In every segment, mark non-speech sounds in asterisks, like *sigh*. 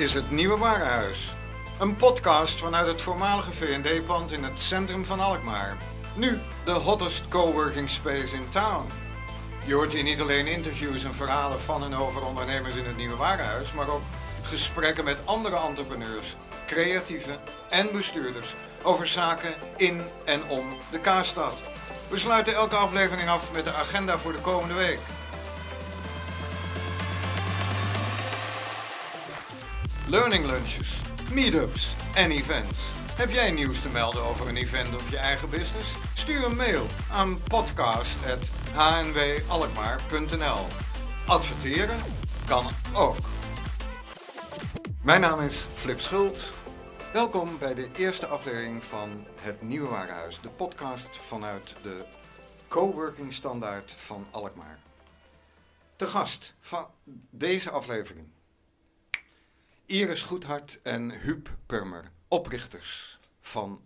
Is het Nieuwe Warenhuis. Een podcast vanuit het voormalige V&D-pand in het centrum van Alkmaar. Nu de hottest coworking space in town. Je hoort hier niet alleen interviews en verhalen van en over ondernemers in het Nieuwe Warenhuis, maar ook gesprekken met andere entrepreneurs, creatieven en bestuurders over zaken in en om de Kaarstad. We sluiten elke aflevering af met de agenda voor de komende week. Learning lunches, meetups en events. Heb jij nieuws te melden over een event of je eigen business? Stuur een mail aan podcast.hnwalkmaar.nl Adverteren kan ook. Mijn naam is Flip Schult. Welkom bij de eerste aflevering van Het Nieuwe Warenhuis, de podcast vanuit de Coworking Standaard van Alkmaar. Te gast van deze aflevering Iris Goedhart en Huub Purmer, oprichters van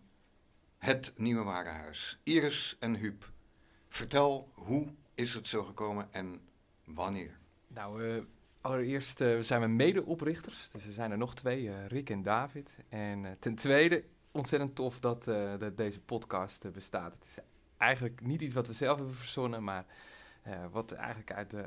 het Nieuwe Warenhuis. Iris en Huub, vertel hoe is het zo gekomen en wanneer? Nou, uh, allereerst uh, zijn we mede-oprichters. Dus er zijn er nog twee, uh, Rick en David. En ten tweede, ontzettend tof dat, dat deze podcast bestaat. Het is eigenlijk niet iets wat we zelf hebben verzonnen, maar wat eigenlijk uit de,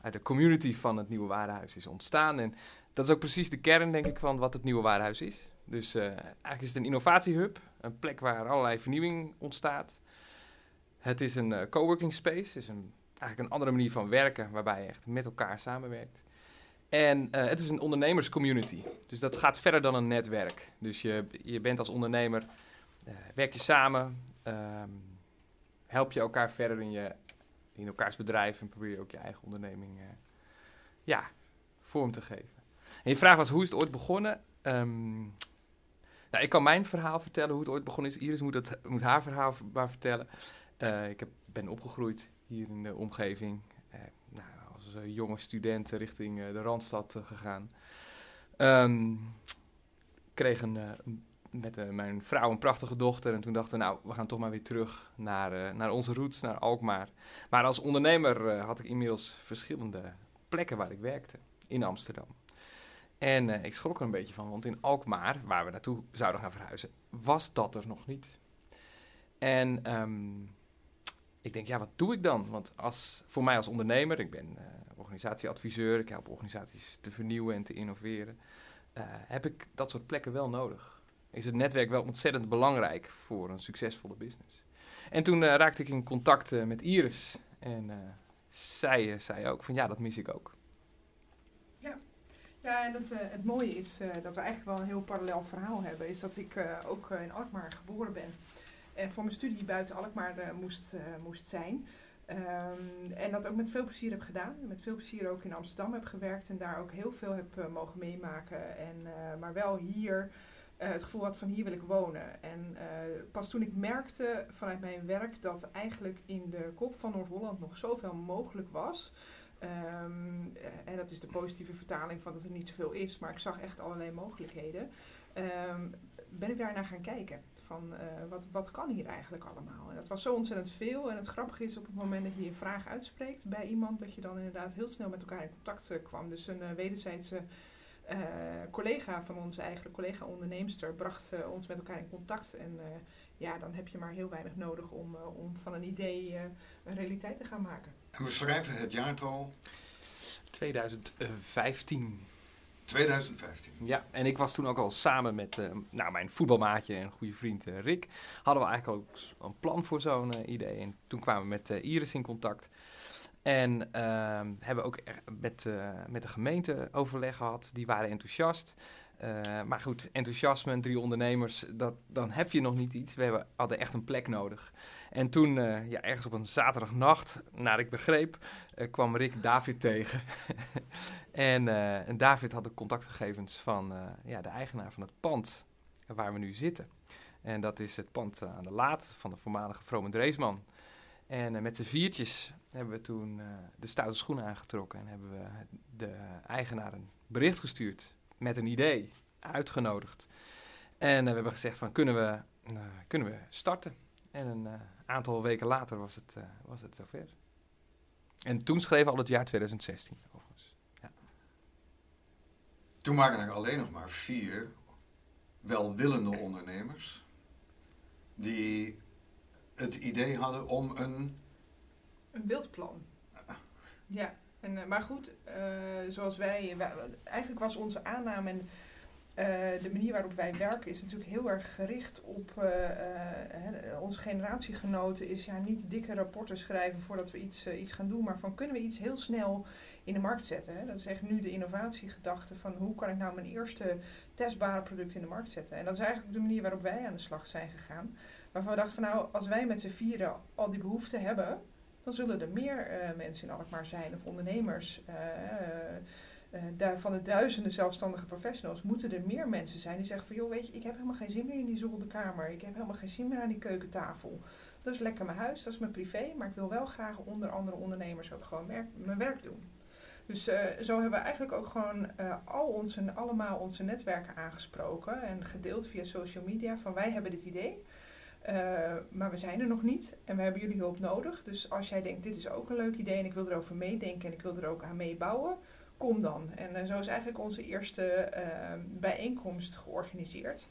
uit de community van het Nieuwe Warenhuis is ontstaan. En dat is ook precies de kern, denk ik, van wat het Nieuwe Warenhuis is. Dus eigenlijk is het een innovatiehub, een plek waar allerlei vernieuwing ontstaat. Het is een coworking space, is een eigenlijk een andere manier van werken, waarbij je echt met elkaar samenwerkt. En uh, het is een ondernemerscommunity. Dus dat gaat verder dan een netwerk. Dus je, je bent als ondernemer, werk je samen, um, help je elkaar verder in, je, in elkaars bedrijf en probeer je ook je eigen onderneming ja, vorm te geven. En je vraag was, hoe is het ooit begonnen? Um, nou, ik kan mijn verhaal vertellen, hoe het ooit begonnen is. Iris moet, het, moet haar verhaal maar vertellen. ik heb, ben opgegroeid hier in de omgeving. Eh, nou, als uh, jonge student richting de Randstad gegaan. Um, kreeg een, met mijn vrouw een prachtige dochter. En toen dachten we, nou, we gaan toch maar weer terug naar, naar onze roots, naar Alkmaar. Maar als ondernemer had ik inmiddels verschillende plekken waar ik werkte in Amsterdam. En ik schrok er een beetje van, want in Alkmaar, waar we naartoe zouden gaan verhuizen, was dat er nog niet. En um, ik denk, ja, wat doe ik dan? Want als, voor mij als ondernemer, ik ben uh, organisatieadviseur, ik help organisaties te vernieuwen en te innoveren, uh, heb ik dat soort plekken wel nodig. Is het netwerk wel ontzettend belangrijk voor een succesvolle business? En toen raakte ik in contact met Iris en zij zei ook van ja, dat mis ik ook. Ja, en dat, het mooie is dat we eigenlijk wel een heel parallel verhaal hebben. Is dat ik ook in Alkmaar geboren ben en voor mijn studie buiten Alkmaar moest, moest zijn. Um, en dat ook met veel plezier heb gedaan. Met veel plezier ook in Amsterdam heb gewerkt en daar ook heel veel heb mogen meemaken. En, maar wel hier het gevoel had van hier wil ik wonen. En pas toen ik merkte vanuit mijn werk dat eigenlijk in de kop van Noord-Holland nog zoveel mogelijk was. Um, en dat is de positieve vertaling van dat er niet zoveel is, maar ik zag echt allerlei mogelijkheden. Um, ben ik daarnaar gaan kijken van uh, wat, wat kan hier eigenlijk allemaal. En dat was zo ontzettend veel. En het grappige is op het moment dat je een vraag uitspreekt bij iemand, dat je dan inderdaad heel snel met elkaar in contact uh, kwam. Dus een wederzijdse collega van ons, eigenlijk collega onderneemster, bracht ons met elkaar in contact. En ja, dan heb je maar heel weinig nodig om, om van een idee een realiteit te gaan maken. En we schrijven het jaartal 2015. 2015. Ja, en ik was toen ook al samen met uh, nou, mijn voetbalmaatje en goede vriend uh, Rick. Hadden we eigenlijk ook een plan voor zo'n uh, idee. En toen kwamen we met Iris in contact. En ehm, hebben ook met, met de gemeente overleg gehad. Die waren enthousiast. Maar goed, enthousiasme, drie ondernemers, dat, dan heb je nog niet iets. We hadden echt een plek nodig. En toen, uh, ja, ergens op een zaterdagnacht, naar ik begreep, uh, kwam Rick David tegen. *laughs* en, en, David had de contactgegevens van ja, de eigenaar van het pand waar we nu zitten. En dat is het pand aan de Laat van de voormalige Vrome Dreesman. En met z'n viertjes hebben we toen de stoute schoenen aangetrokken en hebben we de eigenaar een bericht gestuurd met een idee, uitgenodigd. En we hebben gezegd van kunnen we, kunnen we starten? En een uh, aantal weken later was het, uh, was het zover. En toen schreven we al het jaar 2016, overigens. Ja. Toen waren er alleen nog maar vier welwillende ondernemers die het idee hadden om een. Een wildplan. Ja, en, eh, maar goed, uh, zoals wij, Eigenlijk was onze aanname en uh, de manier waarop wij werken is natuurlijk heel erg gericht op onze generatiegenoten. Is ja niet dikke rapporten schrijven voordat we iets, iets gaan doen, maar van kunnen we iets heel snel in de markt zetten. Hè? Dat is echt nu de innovatiegedachte van hoe kan ik nou mijn eerste testbare product in de markt zetten. En dat is eigenlijk de manier waarop wij aan de slag zijn gegaan. Waarvan we dachten van nou, als wij met z'n vieren al die behoeften hebben, dan zullen er meer mensen in Alkmaar zijn of ondernemers. Uh, daar, van de duizenden zelfstandige professionals moeten er meer mensen zijn die zeggen van joh, weet je, ik heb helemaal geen zin meer in die zolderkamer. Ik heb helemaal geen zin meer aan die keukentafel. Dat is lekker mijn huis, dat is mijn privé, maar ik wil wel graag onder andere ondernemers ook gewoon werk, mijn werk doen. Dus zo hebben we eigenlijk ook gewoon uh, al onze, allemaal onze netwerken aangesproken en gedeeld via social media van wij hebben dit idee. Maar we zijn er nog niet en we hebben jullie hulp nodig. Dus als jij denkt, dit is ook een leuk idee en ik wil erover meedenken en ik wil er ook aan meebouwen, kom dan. En uh, zo is eigenlijk onze eerste uh, bijeenkomst georganiseerd.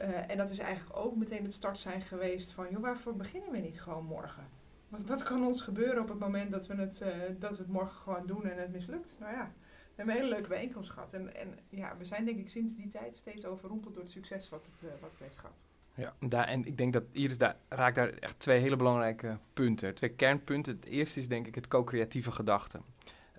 Uh, en dat is eigenlijk ook meteen het start zijn geweest van, joh, waarvoor beginnen we niet gewoon morgen? Wat, wat kan ons gebeuren op het moment dat we, het, dat we het morgen gewoon doen en het mislukt? Nou ja, we hebben een hele leuke bijeenkomst gehad. En, en ja, we zijn denk ik sinds die tijd steeds overrompeld door het succes wat het, wat het heeft gehad. Ja, daar, en ik denk dat Iris daar raakt daar echt twee hele belangrijke punten. Twee kernpunten. Het eerste is denk ik het co-creatieve gedachte.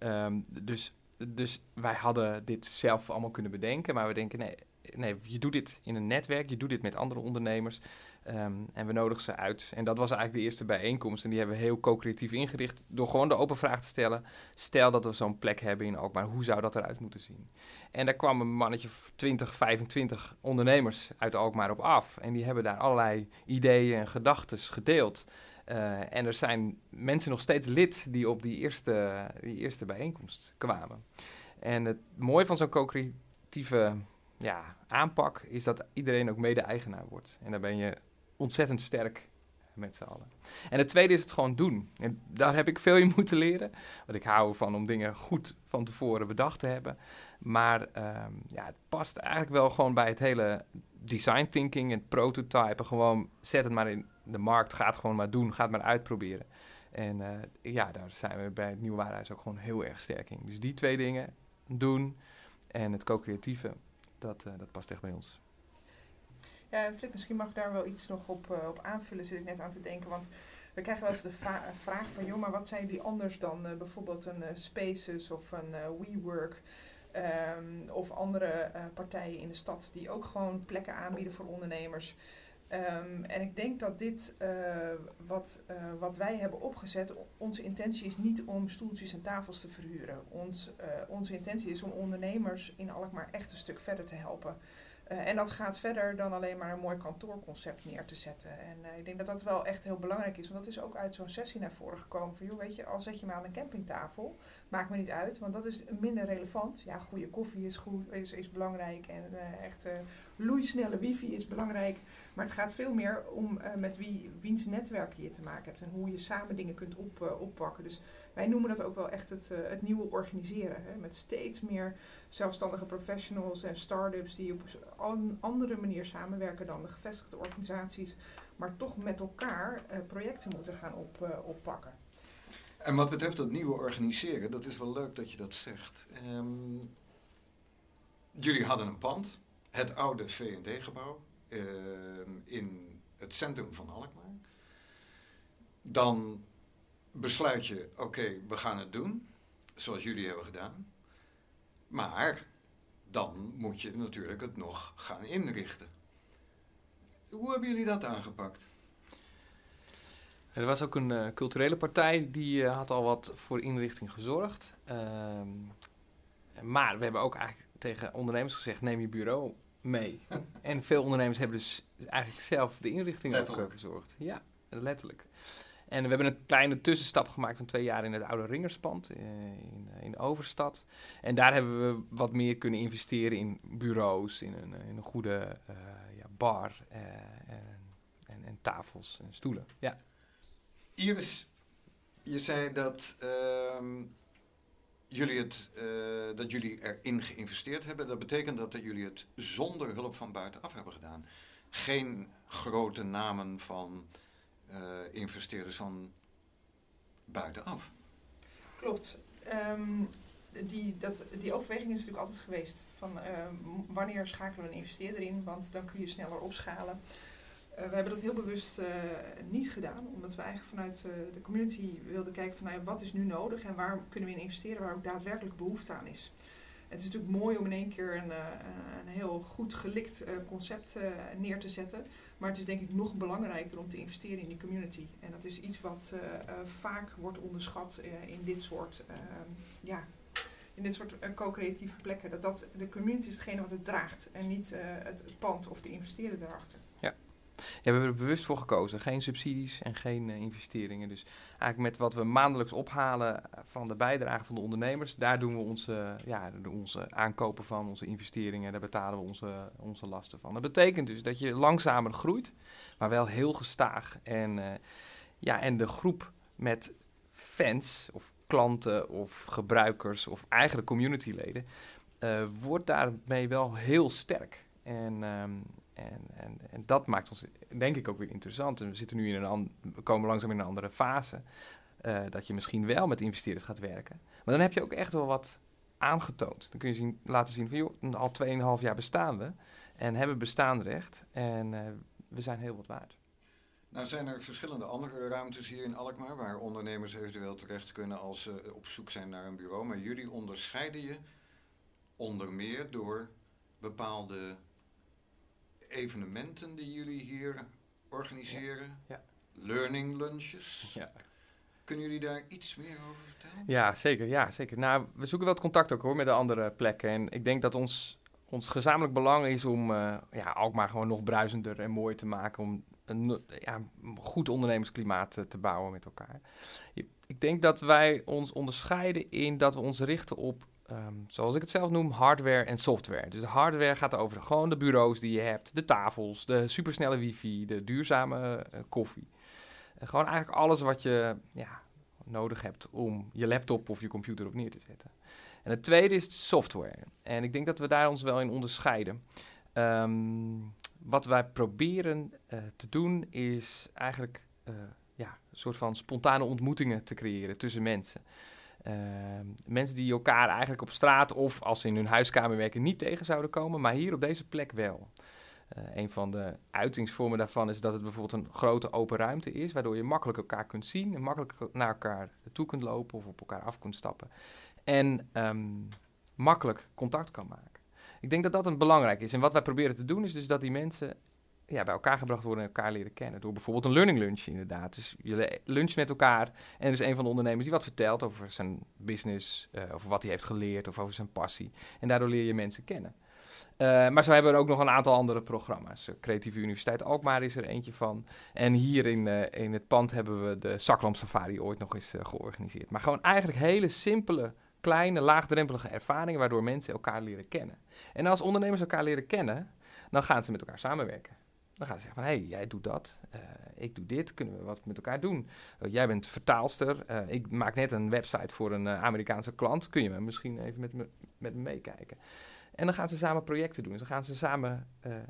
Um, dus dus wij hadden dit zelf allemaal kunnen bedenken, maar we denken nee, nee, je doet dit in een netwerk, je doet dit met andere ondernemers um, en we nodigen ze uit. En dat was eigenlijk de eerste bijeenkomst en die hebben we heel co-creatief ingericht door gewoon de open vraag te stellen. Stel dat we zo'n plek hebben in Alkmaar, hoe zou dat eruit moeten zien? En daar kwam een mannetje 20, 25 ondernemers uit Alkmaar op af en die hebben daar allerlei ideeën en gedachten gedeeld. Uh, en er zijn mensen nog steeds lid die op die eerste, die eerste bijeenkomst kwamen. En het mooie van zo'n co-creatieve ja, aanpak is dat iedereen ook mede-eigenaar wordt. En daar ben je ontzettend sterk met z'n allen. En het tweede is het gewoon doen. En daar heb ik veel in *laughs* moeten leren. Want ik hou ervan om dingen goed van tevoren bedacht te hebben. Maar um, ja, het past eigenlijk wel gewoon bij het hele design thinking en prototypen. Gewoon zet het maar in de markt, ga het gewoon maar doen, ga het maar uitproberen. En uh, ja, daar zijn we bij het Nieuwe Waarhuis ook gewoon heel erg sterk in. Dus die twee dingen, doen en het co-creatieve, dat, uh, dat past echt bij ons. Ja, Flip, misschien mag ik daar wel iets nog op, uh, op aanvullen, zit ik net aan te denken. Want we krijgen wel eens de vraag van, joh, maar wat zijn die anders dan bijvoorbeeld een Spaces of een WeWork? Um, of andere partijen in de stad die ook gewoon plekken aanbieden voor ondernemers. Um, en ik denk dat dit, wat, wat wij hebben opgezet, onze intentie is niet om stoeltjes en tafels te verhuren. Ons, onze intentie is om ondernemers in Alkmaar echt een stuk verder te helpen. Uh, en dat gaat verder dan alleen maar een mooi kantoorconcept neer te zetten. En uh, ik denk dat dat wel echt heel belangrijk is. Want dat is ook uit zo'n sessie naar voren gekomen. Van, joh, weet je, al zet je me aan een campingtafel, maakt me niet uit. Want dat is minder relevant. Ja, goede koffie is, goed, is, is belangrijk. En uh, echt loeisnelle wifi is belangrijk. Maar het gaat veel meer om met wie, wiens netwerk je te maken hebt. En hoe je samen dingen kunt op, oppakken. Dus wij noemen dat ook wel echt het, het nieuwe organiseren. Hè? Met steeds meer zelfstandige professionals en start-ups die op een andere manier samenwerken dan de gevestigde organisaties, maar toch met elkaar uh, projecten moeten gaan op, uh, oppakken. En wat betreft dat nieuwe organiseren, dat is wel leuk dat je dat zegt. Um, jullie hadden een pand, het oude V&D-gebouw, uh, in het centrum van Alkmaar. Dan besluit je, oké, okay, we gaan het doen, zoals jullie hebben gedaan. Maar dan moet je natuurlijk het nog gaan inrichten. Hoe hebben jullie dat aangepakt? Er was ook een uh, culturele partij die uh, had al wat voor inrichting gezorgd. Uh, maar we hebben ook eigenlijk tegen ondernemers gezegd: neem je bureau mee. *laughs* en veel ondernemers hebben dus eigenlijk zelf de inrichting ook uh, verzorgd. Ja, letterlijk. En we hebben een kleine tussenstap gemaakt van twee jaar in het oude Ringerspand eh, in, in Overstad. En daar hebben we wat meer kunnen investeren in bureaus, in een, in een goede ja, bar en, en, en, tafels en stoelen. Ja. Iris, je zei dat uh, jullie het, eh, dat jullie erin geïnvesteerd hebben. Dat betekent dat, jullie het zonder hulp van buitenaf hebben gedaan. Geen grote namen van eh, investeerders van buitenaf. Klopt. Ehm, die, dat, die overweging is natuurlijk altijd geweest. Van ehm, wanneer schakelen we een investeerder in? Want dan kun je sneller opschalen. Uh, we hebben dat heel bewust uh, niet gedaan, omdat we eigenlijk vanuit de community wilden kijken van nou, wat is nu nodig en waar kunnen we in investeren waar ook daadwerkelijk behoefte aan is. Het is natuurlijk mooi om in één keer een, een heel goed gelikt concept neer te zetten, maar het is denk ik nog belangrijker om te investeren in die community. En dat is iets wat vaak wordt onderschat in dit soort, ja, in dit soort co-creatieve plekken. Dat, dat de community is hetgene wat het draagt en niet het pand of de investeerder daarachter. We hebben er bewust voor gekozen. Geen subsidies en geen uh, investeringen. Dus eigenlijk met wat we maandelijks ophalen van de bijdrage van de ondernemers, daar doen we onze, ja, onze aankopen van, onze investeringen, daar betalen we onze, onze lasten van. Dat betekent dus dat je langzamer groeit, maar wel heel gestaag. En, ja, en de groep met fans of klanten of gebruikers of eigenlijk communityleden uh, wordt daarmee wel heel sterk. En um, en, en, en dat maakt ons, denk ik, ook weer interessant. En we zitten nu in een we komen langzaam in een andere fase. Uh, dat je misschien wel met investeerders gaat werken. Maar dan heb je ook echt wel wat aangetoond. Dan kun je zien, laten zien van, joh, al 2,5 jaar bestaan we. En hebben bestaanrecht. En uh, we zijn heel wat waard. Nou zijn er verschillende andere ruimtes hier in Alkmaar... waar ondernemers eventueel terecht kunnen als ze op zoek zijn naar een bureau. Maar jullie onderscheiden je onder meer door bepaalde evenementen die jullie hier organiseren. Ja. Learning lunches. Ja. Kunnen jullie daar iets meer over vertellen? Ja, zeker. Ja, zeker. Nou, we zoeken wel het contact ook hoor met de andere plekken. En ik denk dat ons, ons gezamenlijk belang is om uh, ja, Alkmaar gewoon nog bruisender en mooier te maken. Om een ja, goed ondernemersklimaat te, te bouwen met elkaar. Ik denk dat wij ons onderscheiden in dat we ons richten op um, zoals ik het zelf noem, hardware en software. Dus hardware gaat over gewoon de bureaus die je hebt, de tafels, de supersnelle wifi, de duurzame uh, koffie. Uh, gewoon eigenlijk alles wat je ja, nodig hebt om je laptop of je computer op neer te zetten. En het tweede is software. En ik denk dat we daar ons wel in onderscheiden. Um, wat wij proberen uh, te doen is eigenlijk ja, een soort van spontane ontmoetingen te creëren tussen mensen. Uh, mensen die elkaar eigenlijk op straat of als ze in hun huiskamer werken niet tegen zouden komen, maar hier op deze plek wel. Uh, een van de uitingsvormen daarvan is dat het bijvoorbeeld een grote open ruimte is, waardoor je makkelijk elkaar kunt zien en makkelijk naar elkaar toe kunt lopen of op elkaar af kunt stappen. En um, makkelijk contact kan maken. Ik denk dat dat een belangrijk is. En wat wij proberen te doen is dus dat die mensen ja, bij elkaar gebracht worden en elkaar leren kennen. Door bijvoorbeeld een learning lunch inderdaad. Dus je luncht met elkaar en er is een van de ondernemers die wat vertelt over zijn business, uh, over wat hij heeft geleerd of over zijn passie. En daardoor leer je mensen kennen. Uh, maar zo hebben we ook nog een aantal andere programma's. Creatieve Universiteit Alkmaar is er eentje van. En hier in, in het pand hebben we de Zaklamp Safari ooit nog eens georganiseerd. Maar gewoon eigenlijk hele simpele, kleine, laagdrempelige ervaringen waardoor mensen elkaar leren kennen. En als ondernemers elkaar leren kennen, dan gaan ze met elkaar samenwerken. Dan gaan ze zeggen van, hé, hey, jij doet dat, uh, ik doe dit, kunnen we wat met elkaar doen? Uh, jij bent vertaalster, uh, ik maak net een website voor een Amerikaanse klant, kun je me misschien even met me, meekijken? En dan gaan ze samen projecten doen, dan gaan ze samen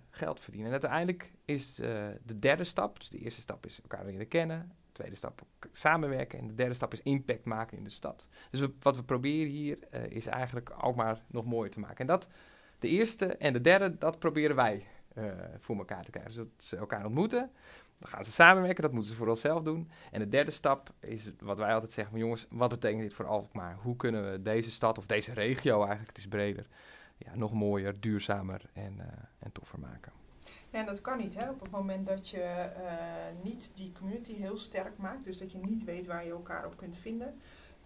geld verdienen. En uiteindelijk is de derde stap, dus de eerste stap is elkaar leren kennen, de tweede stap samenwerken en de derde stap is impact maken in de stad. Dus wat we proberen hier is eigenlijk ook maar nog mooier te maken. En dat, de eerste en de derde, dat proberen wij uh, voor elkaar te krijgen. Dus dat ze elkaar ontmoeten. Dan gaan ze samenwerken, dat moeten ze vooral zelf doen. En de derde stap is wat wij altijd zeggen: jongens, wat betekent dit voor Alkmaar? Hoe kunnen we deze stad of deze regio eigenlijk, het is breder, ja, nog mooier, duurzamer en, uh, en toffer maken? Ja, en dat kan niet hè? op het moment dat je uh, niet die community heel sterk maakt. Dus dat je niet weet waar je elkaar op kunt vinden.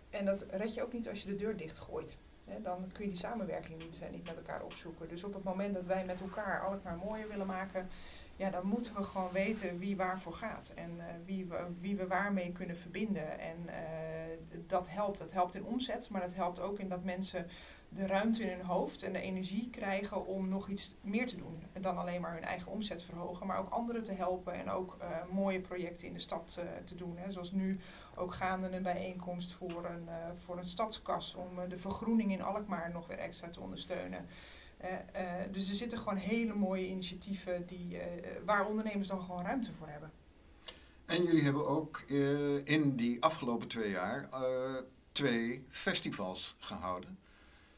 En dat red je ook niet als je de deur dichtgooit dan kun je die samenwerking niet, uh, niet met elkaar opzoeken. Dus op het moment dat wij met elkaar alles maar mooier willen maken, ja, dan moeten we gewoon weten wie waarvoor gaat. En uh, wie, we, wie we waarmee kunnen verbinden. En uh, dat helpt. Dat helpt in omzet, maar dat helpt ook in dat mensen de ruimte in hun hoofd en de energie krijgen om nog iets meer te doen. En dan alleen maar hun eigen omzet verhogen, maar ook anderen te helpen en ook uh, mooie projecten in de stad uh, te doen. Hè. Zoals nu ook gaande een bijeenkomst voor een, uh, voor een stadskas om de vergroening in Alkmaar nog weer extra te ondersteunen. dus er zitten gewoon hele mooie initiatieven die, waar ondernemers dan gewoon ruimte voor hebben. En jullie hebben ook in die afgelopen twee jaar twee festivals gehouden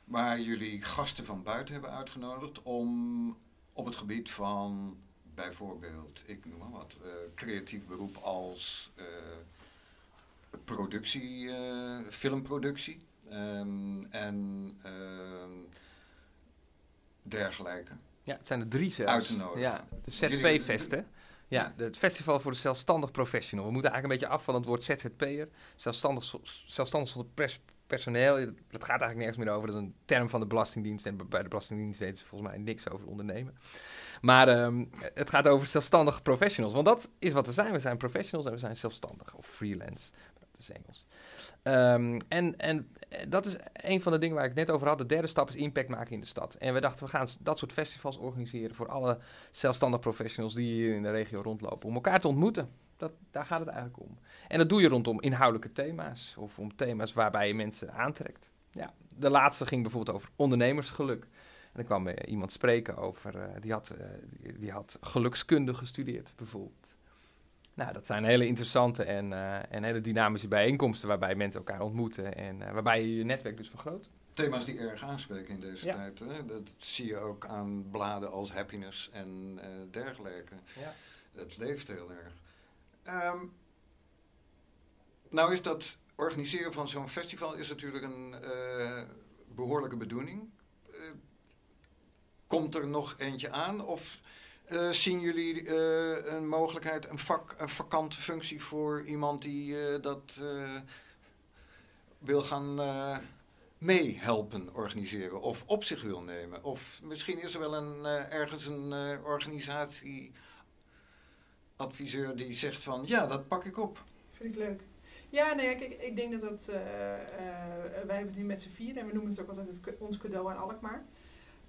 waar jullie gasten van buiten hebben uitgenodigd om op het gebied van bijvoorbeeld, ik noem maar wat, uh, creatief beroep als uh, productie, uh, filmproductie um, en ehm, dergelijke. Ja, het zijn er drie zelfs. Uit te nodigen. Ja, de ZP-fest, hè? Ja, het festival voor de zelfstandig professional. We moeten eigenlijk een beetje af van het woord ZZP'er. Zelfstandig, zelfstandig zonder pers personeel, dat gaat eigenlijk nergens meer over. Dat is een term van de Belastingdienst. En bij de Belastingdienst weten ze volgens mij niks over ondernemen. Maar ehm, het gaat over zelfstandige professionals. Want dat is wat we zijn. We zijn professionals en we zijn zelfstandig. Of freelance. Dat is Engels. Um, en, en dat is een van de dingen waar ik net over had. De derde stap is impact maken in de stad. En we dachten, we gaan dat soort festivals organiseren voor alle zelfstandige professionals die hier in de regio rondlopen. Om elkaar te ontmoeten. Dat, daar gaat het eigenlijk om. En dat doe je rondom inhoudelijke thema's of om thema's waarbij je mensen aantrekt. Ja, de laatste ging bijvoorbeeld over ondernemersgeluk. En er kwam uh, iemand spreken over, uh, die, had, uh, die, die, had gelukskunde gestudeerd bijvoorbeeld. Nou, dat zijn hele interessante en, en hele dynamische bijeenkomsten waarbij mensen elkaar ontmoeten en waarbij je je netwerk dus vergroot. Thema's die erg aanspreken in deze ja. tijd. Hè? Dat zie je ook aan bladen als Happiness en dergelijke. Ja. Het leeft heel erg. Um, nou is dat organiseren van zo'n festival is natuurlijk een uh, behoorlijke bedoeling. Uh, komt er nog eentje aan of uh, zien jullie een mogelijkheid, een, vak, een vakante functie voor iemand die dat wil gaan meehelpen organiseren of op zich wil nemen? Of misschien is er wel een, ergens een organisatie adviseur die zegt van ja, dat pak ik op. Vind ik leuk. Ja, nee, kijk, ik denk dat dat. Uh, uh, wij hebben het nu met z'n vier en we noemen het ook altijd het, ons cadeau aan Alkmaar.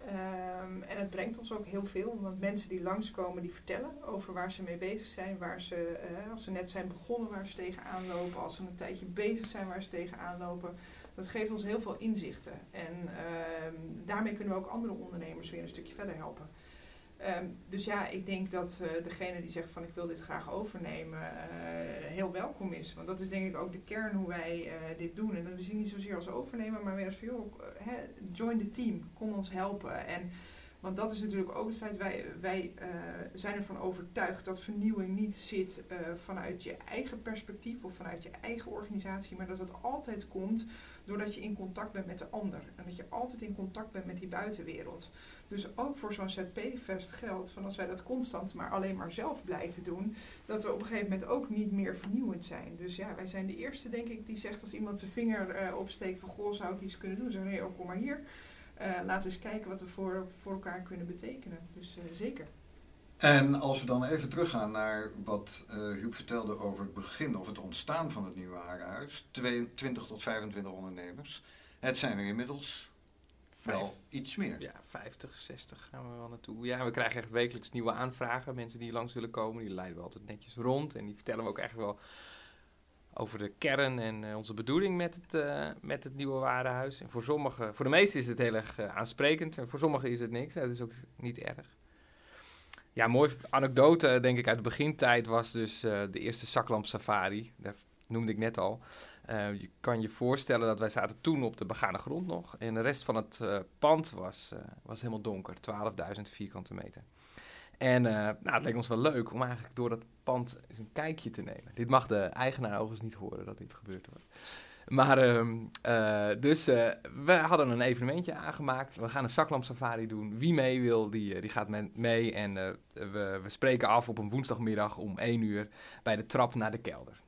Um, en het brengt ons ook heel veel, want mensen die langskomen, die vertellen over waar ze mee bezig zijn, waar ze, uh, als ze net zijn begonnen, waar ze tegenaan lopen, als ze een tijdje bezig zijn, waar ze tegenaan lopen. Dat geeft ons heel veel inzichten. En uh, daarmee kunnen we ook andere ondernemers weer een stukje verder helpen. Um, dus ja, ik denk dat uh, degene die zegt van ik wil dit graag overnemen, uh, heel welkom is. Want dat is denk ik ook de kern hoe wij uh, dit doen. En we zien niet zozeer als overnemen, maar meer als van joh, join the team, kom ons helpen. En, want dat is natuurlijk ook het feit, wij, wij zijn ervan overtuigd dat vernieuwing niet zit vanuit je eigen perspectief of vanuit je eigen organisatie, maar dat het altijd komt doordat je in contact bent met de ander. En dat je altijd in contact bent met die buitenwereld. Dus ook voor zo'n ZP-fest geldt van als wij dat constant maar alleen maar zelf blijven doen, dat we op een gegeven moment ook niet meer vernieuwend zijn. Dus ja, wij zijn de eerste, denk ik, die zegt als iemand zijn vinger uh, opsteekt van goh, zou ik iets kunnen doen? Zeggen nee, oh, kom maar hier. Uh, laten we eens kijken wat we voor, voor elkaar kunnen betekenen. Dus uh, zeker. En als we dan even teruggaan naar wat uh, Huub vertelde over het begin of het ontstaan van het nieuwe warenhuis. 20 tot 25 ondernemers. Het zijn er inmiddels wel iets meer. Ja, 50, 60 gaan we wel naartoe. Ja, we krijgen echt wekelijks nieuwe aanvragen. Mensen die langs willen komen, die leiden we altijd netjes rond. En die vertellen we ook echt wel over de kern en uh, onze bedoeling met het, uh, met het nieuwe warenhuis. En voor sommigen, voor de meesten is het heel erg uh, aansprekend. En voor sommigen is het niks. Dat is ook niet erg. Ja, mooie anekdote, denk ik, uit de begintijd was dus de eerste zaklamp safari. Dat noemde ik net al. Je kan je voorstellen dat wij zaten toen op de begane grond nog. En de rest van het pand was, was helemaal donker, 12.000 vierkante meter. En nou, het leek ons wel leuk om eigenlijk door dat pand eens een kijkje te nemen. Dit mag de eigenaar overigens niet horen dat dit gebeurd wordt. Maar ehm, dus we hadden een evenementje aangemaakt. We gaan een zaklamp safari doen. Wie mee wil, die, die gaat mee. En we, we spreken af op een woensdagmiddag om 1 uur bij de trap naar de kelder.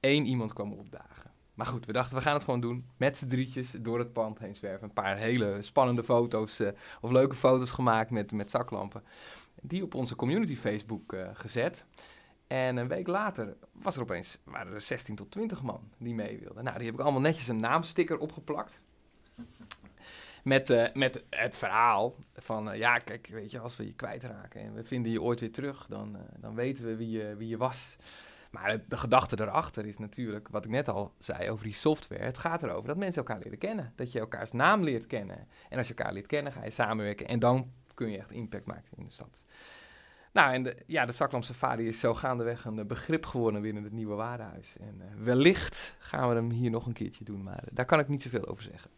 Eén iemand kwam opdagen. Maar goed, we dachten we gaan het gewoon doen. Met z'n drietjes door het pand heen zwerven. Een paar hele spannende foto's of leuke foto's gemaakt met, met zaklampen. Die op onze community Facebook uh, gezet. En een week later was er opeens, waren er 16 tot 20 man die mee wilden. Nou, die heb ik allemaal netjes een naamsticker opgeplakt. Met, eh, met het verhaal van, eh, ja, kijk, weet je, als we je kwijtraken en we vinden je ooit weer terug, dan, eh, dan weten we wie je, wie je was. Maar de gedachte daarachter is natuurlijk, wat ik net al zei over die software. Het gaat erover dat mensen elkaar leren kennen. Dat je elkaars naam leert kennen. En als je elkaar leert kennen, ga je samenwerken. En dan kun je echt impact maken in de stad. Nou, en de, ja, de Zaklamp Safari is zo gaandeweg een begrip geworden binnen het nieuwe warenhuis. En wellicht gaan we hem hier nog een keertje doen, maar daar kan ik niet zoveel over zeggen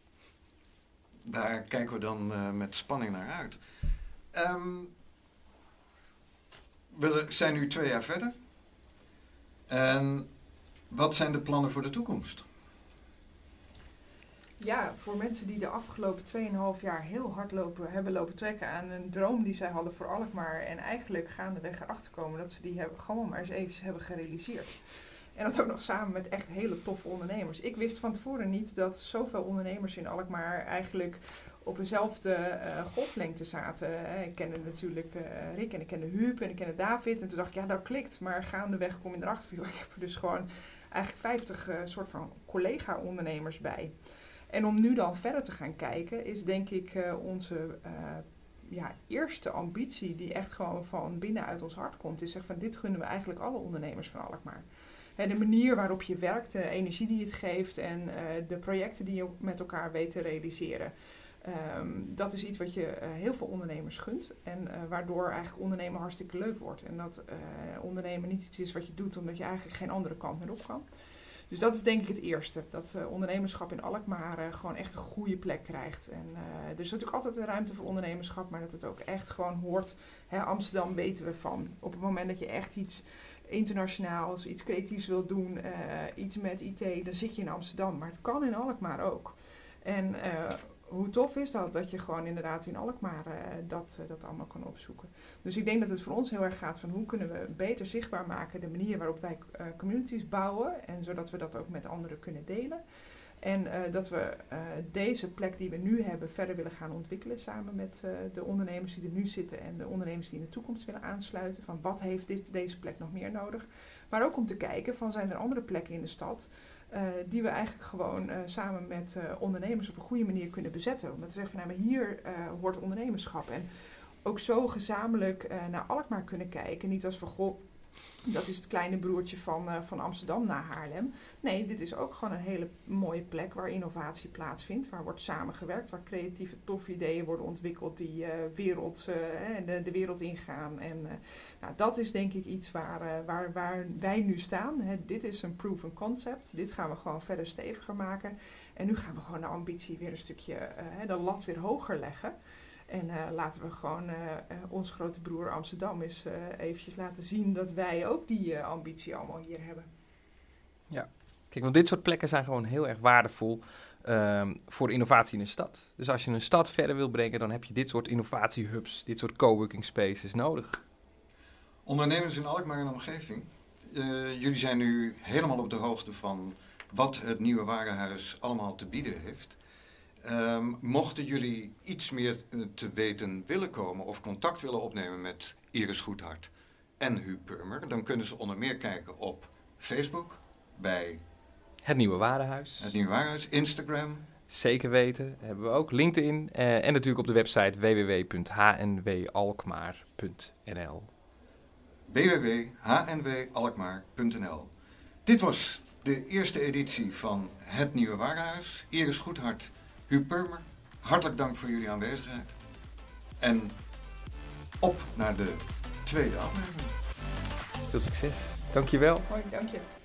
daar kijken we dan met spanning naar uit. Um, we zijn nu twee jaar verder. En wat zijn de plannen voor de toekomst? Ja, voor mensen die de afgelopen 2,5 jaar heel hard lopen, hebben lopen trekken aan een droom die zij hadden voor Alkmaar. En eigenlijk gaandeweg erachter komen dat ze die hebben, gewoon maar eens even hebben gerealiseerd. En dat ook nog samen met echt hele toffe ondernemers. Ik wist van tevoren niet dat zoveel ondernemers in Alkmaar eigenlijk op dezelfde uh, golflengte zaten. Ik kende natuurlijk uh, Rick en ik kende Huub en ik kende David. En toen dacht ik, ja, dat klikt. Maar gaandeweg kom je erachter ik heb er dus gewoon eigenlijk 50 uh, eh, soort van collega-ondernemers bij. En om nu dan verder te gaan kijken, is denk ik onze ja, eerste ambitie, die echt gewoon van binnenuit ons hart komt, is zeg van dit gunnen we eigenlijk alle ondernemers van Alkmaar de manier waarop je werkt, de energie die het geeft en uh, de projecten die je met elkaar weet te realiseren. Um, dat is iets wat je heel veel ondernemers gunt en waardoor eigenlijk ondernemen hartstikke leuk wordt. En dat ondernemen niet iets is wat je doet omdat je eigenlijk geen andere kant meer op kan. Dus dat is denk ik het eerste. Dat ondernemerschap in Alkmaar gewoon echt een goede plek krijgt. En er is natuurlijk altijd een ruimte voor ondernemerschap, maar dat het ook echt gewoon hoort. Hè, Amsterdam weten we van. Op het moment dat je echt iets internationaals, iets creatiefs wil doen, iets met IT, dan zit je in Amsterdam. Maar het kan in Alkmaar ook. En hoe tof is dat, dat je gewoon inderdaad in Alkmaar uh, dat, dat allemaal kan opzoeken. Dus ik denk dat het voor ons heel erg gaat van hoe kunnen we beter zichtbaar maken de manier waarop wij communities bouwen. En zodat we dat ook met anderen kunnen delen. En dat we deze plek die we nu hebben verder willen gaan ontwikkelen samen met de ondernemers die er nu zitten en de ondernemers die in de toekomst willen aansluiten. Van wat heeft dit, deze plek nog meer nodig? Maar ook om te kijken van zijn er andere plekken in de stad die we eigenlijk gewoon samen met ondernemers op een goede manier kunnen bezetten. Omdat we zeggen van nou, maar hier hoort ondernemerschap. En ook zo gezamenlijk naar Alkmaar kunnen kijken. Niet als van goh dat is het kleine broertje van, uh, van Amsterdam naar Haarlem. Nee, dit is ook gewoon een hele mooie plek waar innovatie plaatsvindt. Waar wordt samengewerkt, waar creatieve, toffe ideeën worden ontwikkeld die uh, wereld, uh, de, de wereld ingaan. En nou, dat is denk ik iets waar, waar, waar wij nu staan. Hè. Dit is een proven concept. Dit gaan we gewoon verder steviger maken. En nu gaan we gewoon de ambitie weer een stukje, de lat weer hoger leggen. En uh, laten we gewoon uh, ons grote broer Amsterdam eens uh, eventjes laten zien dat wij ook die ambitie allemaal hier hebben. Ja, kijk, want dit soort plekken zijn gewoon heel erg waardevol um, voor innovatie in een stad. Dus als je een stad verder wil brengen, dan heb je dit soort innovatiehubs, dit soort coworking spaces nodig. Ondernemers in Alkmaar en omgeving, jullie zijn nu helemaal op de hoogte van wat het nieuwe warenhuis allemaal te bieden heeft. Um, mochten jullie iets meer eh, te weten willen komen of contact willen opnemen met Iris Goedhart en Huub Purmer, dan kunnen ze onder meer kijken op Facebook bij Het Nieuwe Warenhuis. Het Nieuwe Warenhuis, Instagram. Zeker weten, hebben we ook LinkedIn uh, en natuurlijk op de website www.hnwalkmaar.nl. www.hnwalkmaar.nl. Dit was de eerste editie van Het Nieuwe Warenhuis. Iris Goedhart Huub Purmer, hartelijk dank voor jullie aanwezigheid. En op naar de tweede aflevering. Veel succes. Dankjewel. Hoi, dank je.